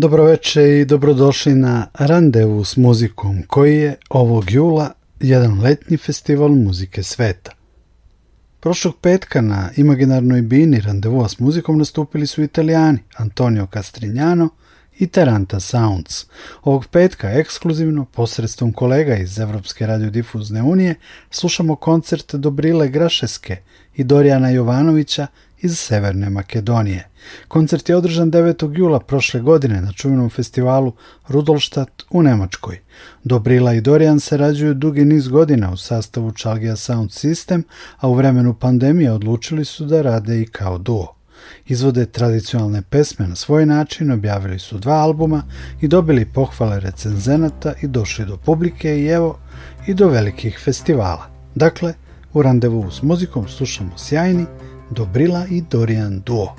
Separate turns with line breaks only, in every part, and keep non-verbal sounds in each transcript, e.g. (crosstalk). Dobroveče i dobrodošli na Randevu s muzikom koji je ovog jula jedan letnji festival muzike sveta. Prošlog petka na imaginarnoj bini Randevua s muzikom nastupili su italijani Antonio Castrinjano i Taranta Sounds. Ovog petka ekskluzivno posredstvom kolega iz Evropske radiodifuzne unije slušamo koncert Dobrile Grašeske i Dorijana Jovanovića iz Severne Makedonije. Koncert je održan 9. jula prošle godine na čuvenom festivalu Rudolstadt u Nemačkoj. Dobrila i Dorian sarađuju dugi niz godina u sastavu Čalgija Sound System, a u vremenu pandemije odlučili su da rade i kao duo. Izvode tradicionalne pesme na svoj način, objavili su dva albuma i dobili pohvale recenzenata i došli do publike i evo i do velikih festivala. Dakle, u randevu s muzikom slušamo sjajni Dobrila i Dorian Duo.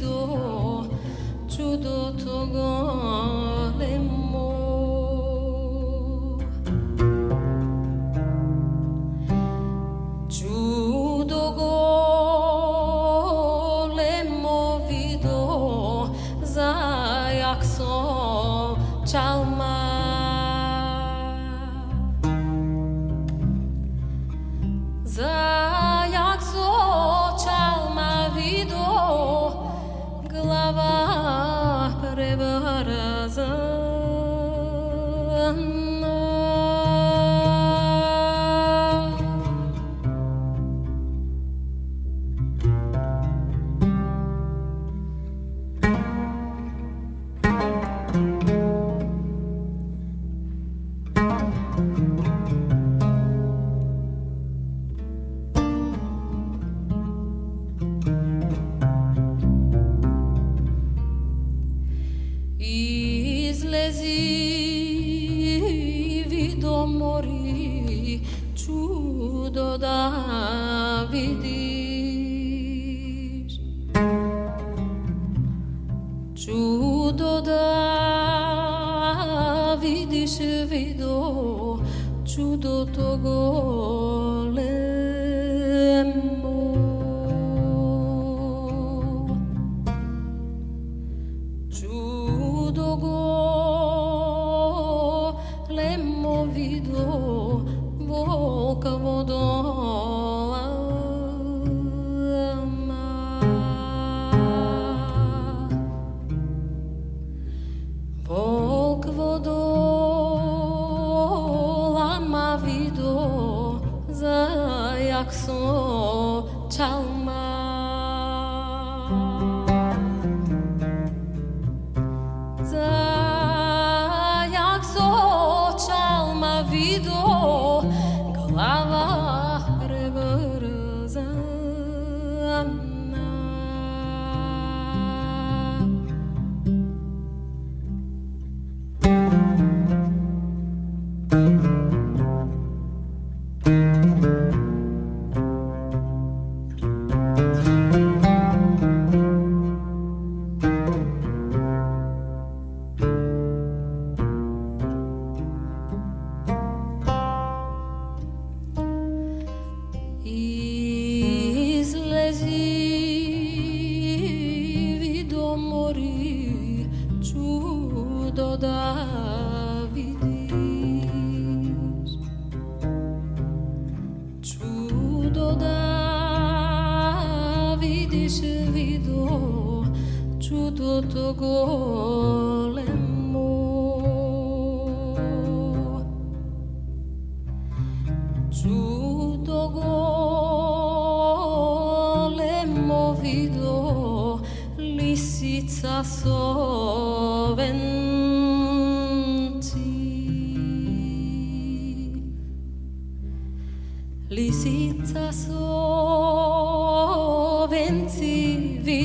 cudo, cudo togo.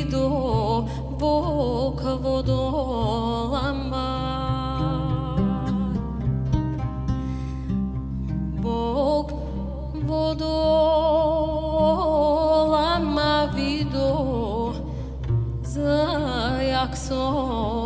do voca vodolamar voc vodolama vido zajakson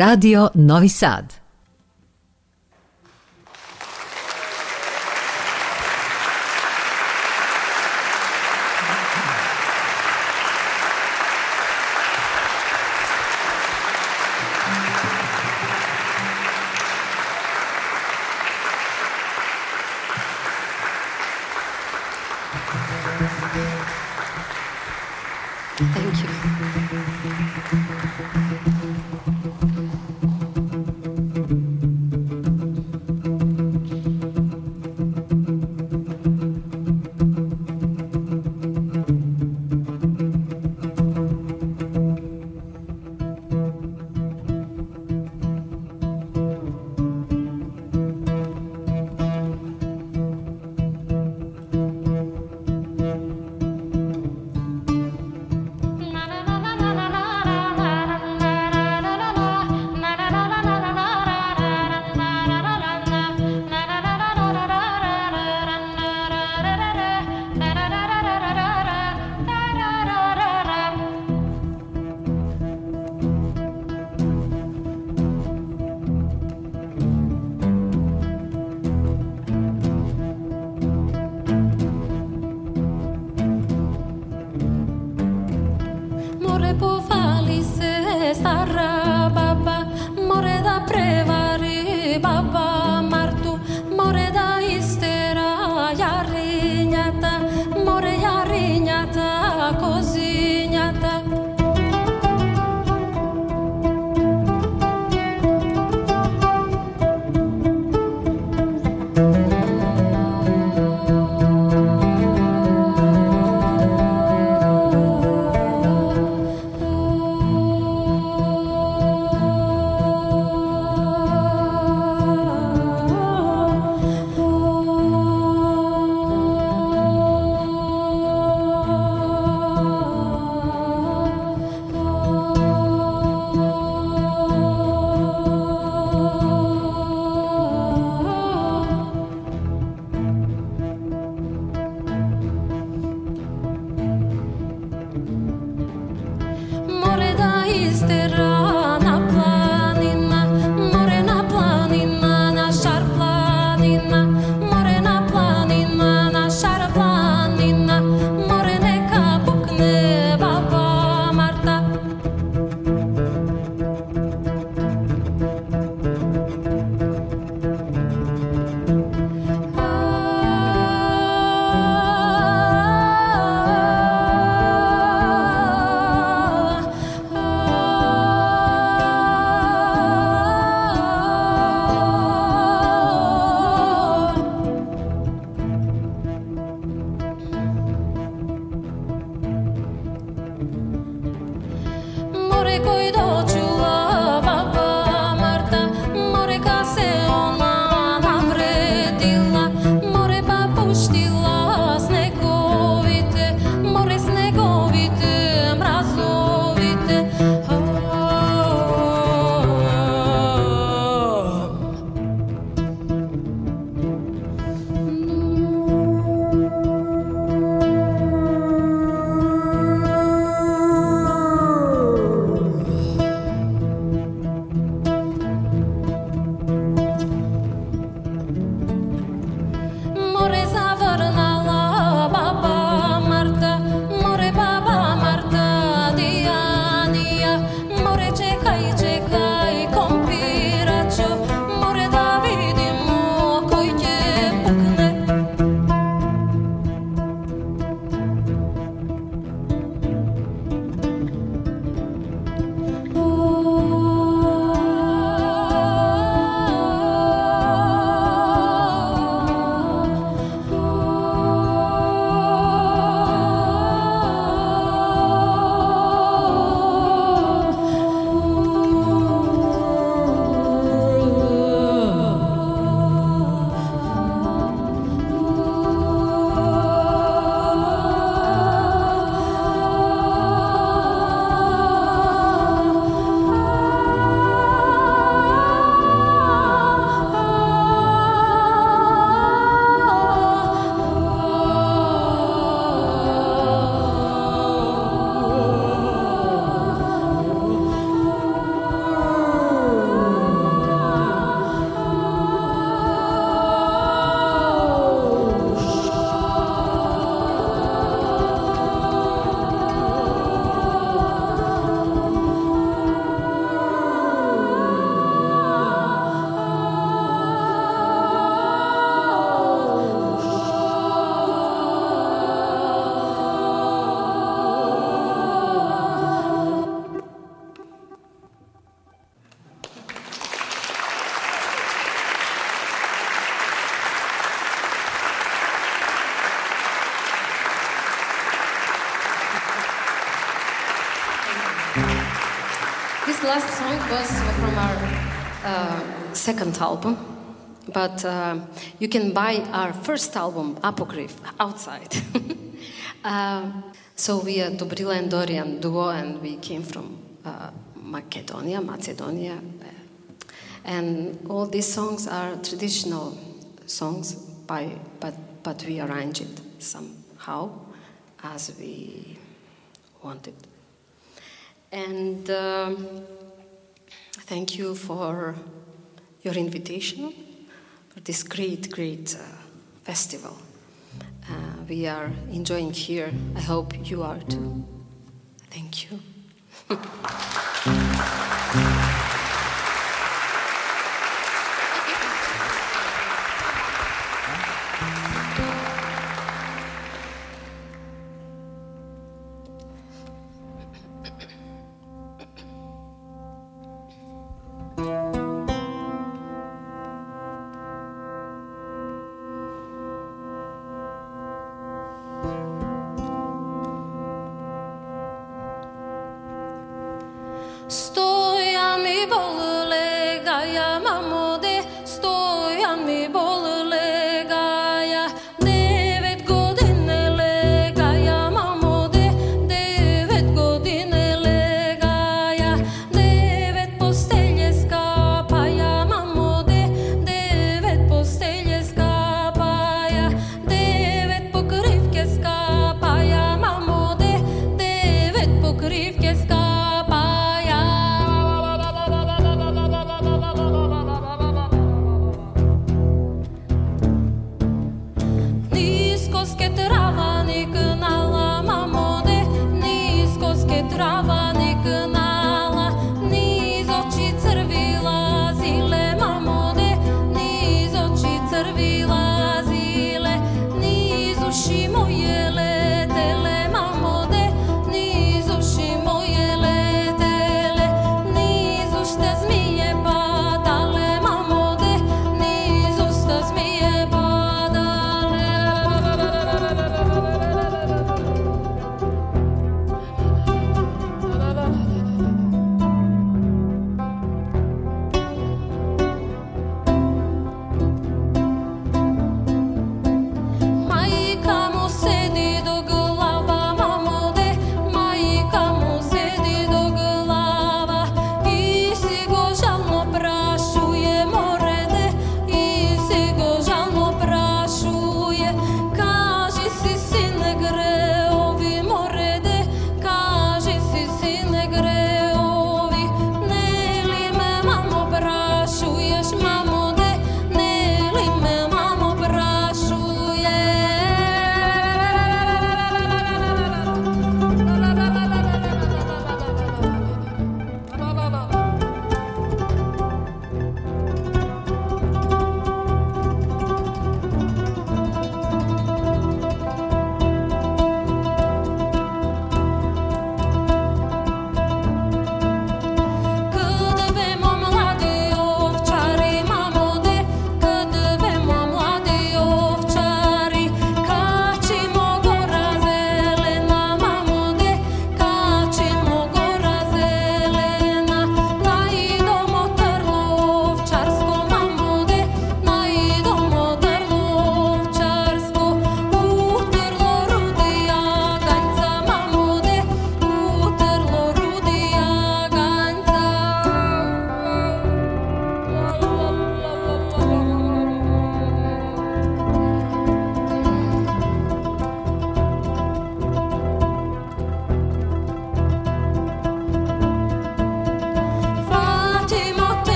Radio Novi Sad.
second album, but uh, you can buy our first album, Apocryph, outside. uh, (laughs) so we are Dobrila and Dorian duo, and we came from uh, Macedonia, Macedonia. Uh, and all these songs are traditional songs, by, but, but we arrange it somehow as we wanted. And um, thank you for your invitation for this great, great uh, festival. Uh, we are enjoying here. I hope you are too. Thank you. (laughs)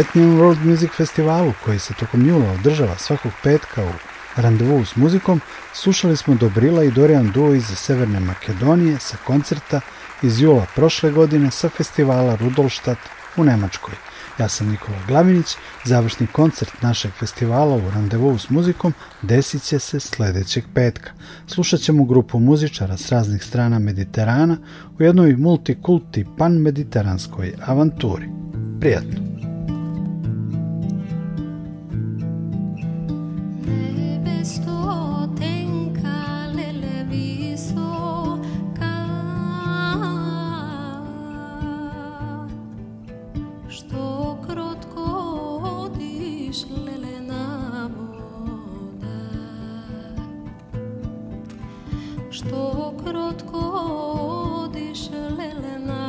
letnjem World Music festivalu koji se tokom jula održava svakog petka u randevu s muzikom, slušali smo Dobrila i Dorian Duo iz Severne Makedonije sa koncerta iz jula prošle godine sa festivala Rudolštat u Nemačkoj. Ja sam Nikola Glavinić, završni koncert našeg festivala u Randevu s muzikom desit će se sledećeg petka. Slušat ćemo grupu muzičara s raznih strana Mediterana u jednoj multikulti pan-mediteranskoj avanturi. Prijatno! po krotko odiš lelena